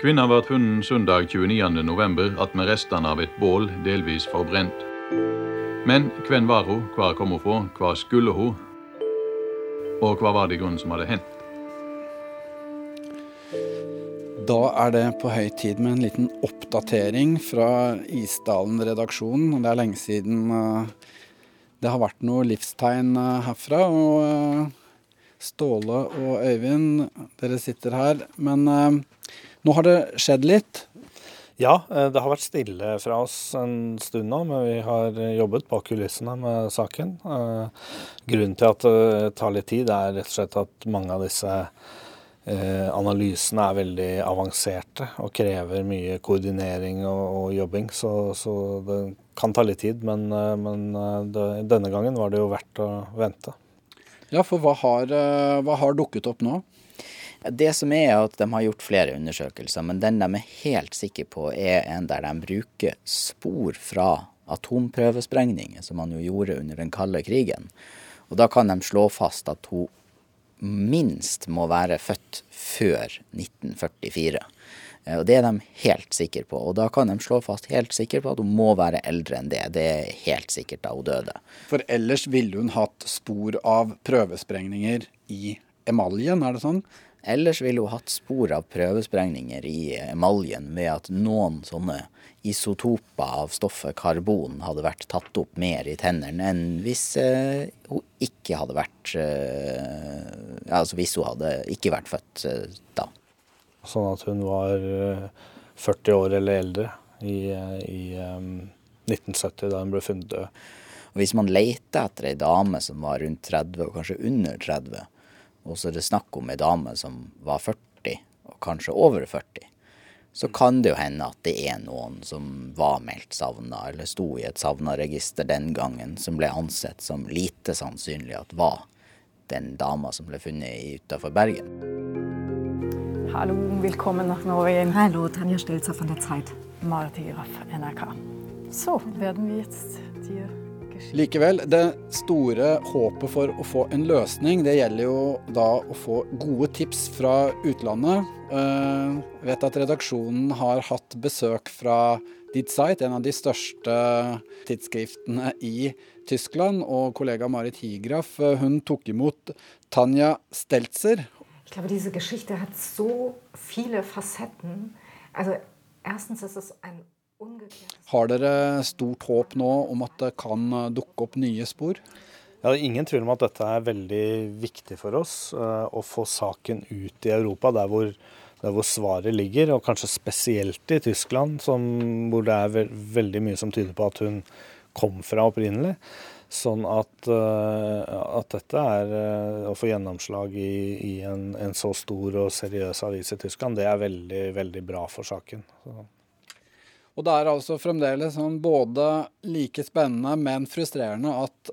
Kvinna ble funnet søndag 29.11. med restene av et bål delvis forbrent. Men hvem var hun, hvor kom hun fra, hva skulle hun, og hva var det i grunnen som hadde hendt? Da er det på høy tid med en liten oppdatering fra Isdalen-redaksjonen. Det er lenge siden eh, det har vært noe livstegn eh, herfra. Og eh, Ståle og Øyvind, dere sitter her. Men nå har det skjedd litt. Ja, eh, det har vært stille fra oss en stund nå, men vi har jobbet bak kulissene med saken. Eh, grunnen til at det tar litt tid, er rett og slett at mange av disse eh, analysene er veldig avanserte og krever mye koordinering og, jobbing. Så, så det kan ta litt tid, men, men det, denne gangen var det jo verdt å vente. Ja, for hva har, hva har dukket opp nå? Det som er at de har gjort flere undersøkelser, men den de er helt sikre på er en der de bruker spor fra atomprøvesprengninger, som man jo gjorde under den kalde krigen. Og da kan de slå fast at hun minst må være født før 1944. Eh, og Det er de helt sikre på. Og da kan de slå fast helt sikkert på at hun må være eldre enn det. Det er helt sikkert da hun døde. For ellers ville hun hatt spor av prøvesprengninger i emaljen, er det sånn? Ellers ville hun hatt spor av prøvesprengninger i emaljen ved at noen sånne isotoper av stoffet karbon hadde vært tatt opp mer i tennene enn hvis eh, hun ikke hadde vært eh, Altså hvis hun hadde ikke vært født eh, da. Sånn at hun var 40 eh, år eller eldre i, i 1970 da hun ble funnet død. Og Hvis man leter etter ei dame som var rundt 30 og kanskje under 30, og så er det snakk om ei dame som var 40, og kanskje over 40, så kan det jo hende at det er noen som var meldt savna, eller sto i et savna-register den gangen, som ble ansett som lite sannsynlig at var den dama som ble funnet utafor Bergen. Hallo, velkommen nach Norwegen. Hallo, Tanja Stelzer von der Zeit. Marit Graff, NRK. Så werden vi jetzt dir Likevel, det store håpet for å få en løsning, det gjelder jo da å få gode tips fra utlandet. Jeg uh, vet at redaksjonen har hatt besøk fra Ditzeit, en av de største tidsskriftene i Tyskland. Og kollega Marit Higraf uh, hun tok imot Tanja Stelzer. Jeg tror denne Geschichte har så viele fasetten. Altså, erstens er det en har dere stort håp nå om at det kan dukke opp nye spor? Ja, det er ingen tvil om at dette er veldig viktig for oss. Uh, å få saken ut i Europa, der hvor, der hvor, svaret ligger. Og kanskje spesielt i Tyskland, som, hvor det er veldig mye som tyder på at hun kom fra opprinnelig. Sånn at, uh, at dette er uh, å få gjennomslag i, i en, en, så stor og seriøs avis i Tyskland, det er veldig, veldig bra for saken. Så. Og det er altså fremdeles sånn både like spennende, men frustrerende at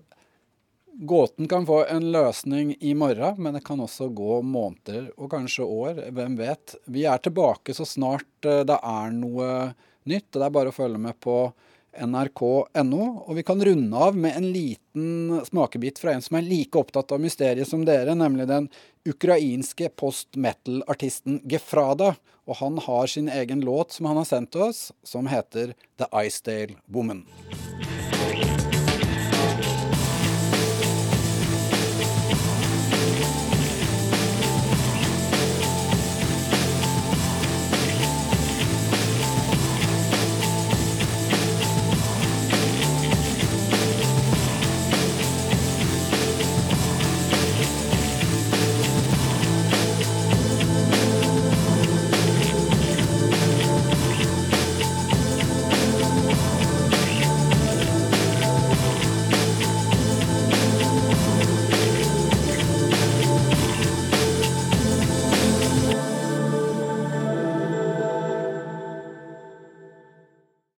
gåten kan få en løsning i morgen, men det kan også gå måneder og kanskje år. Hvem vet. Vi er tilbake så snart eh, det er noe nytt. Det er bare å følge med på nrk.no. Og vi kan runde av med en liten smakebit fra en som er like opptatt av mysteriet som dere, nemlig den ukrainske post metal-artisten Gefrada. Og han har sin egen låt som han har sendt til oss, som heter The Icedale Woman.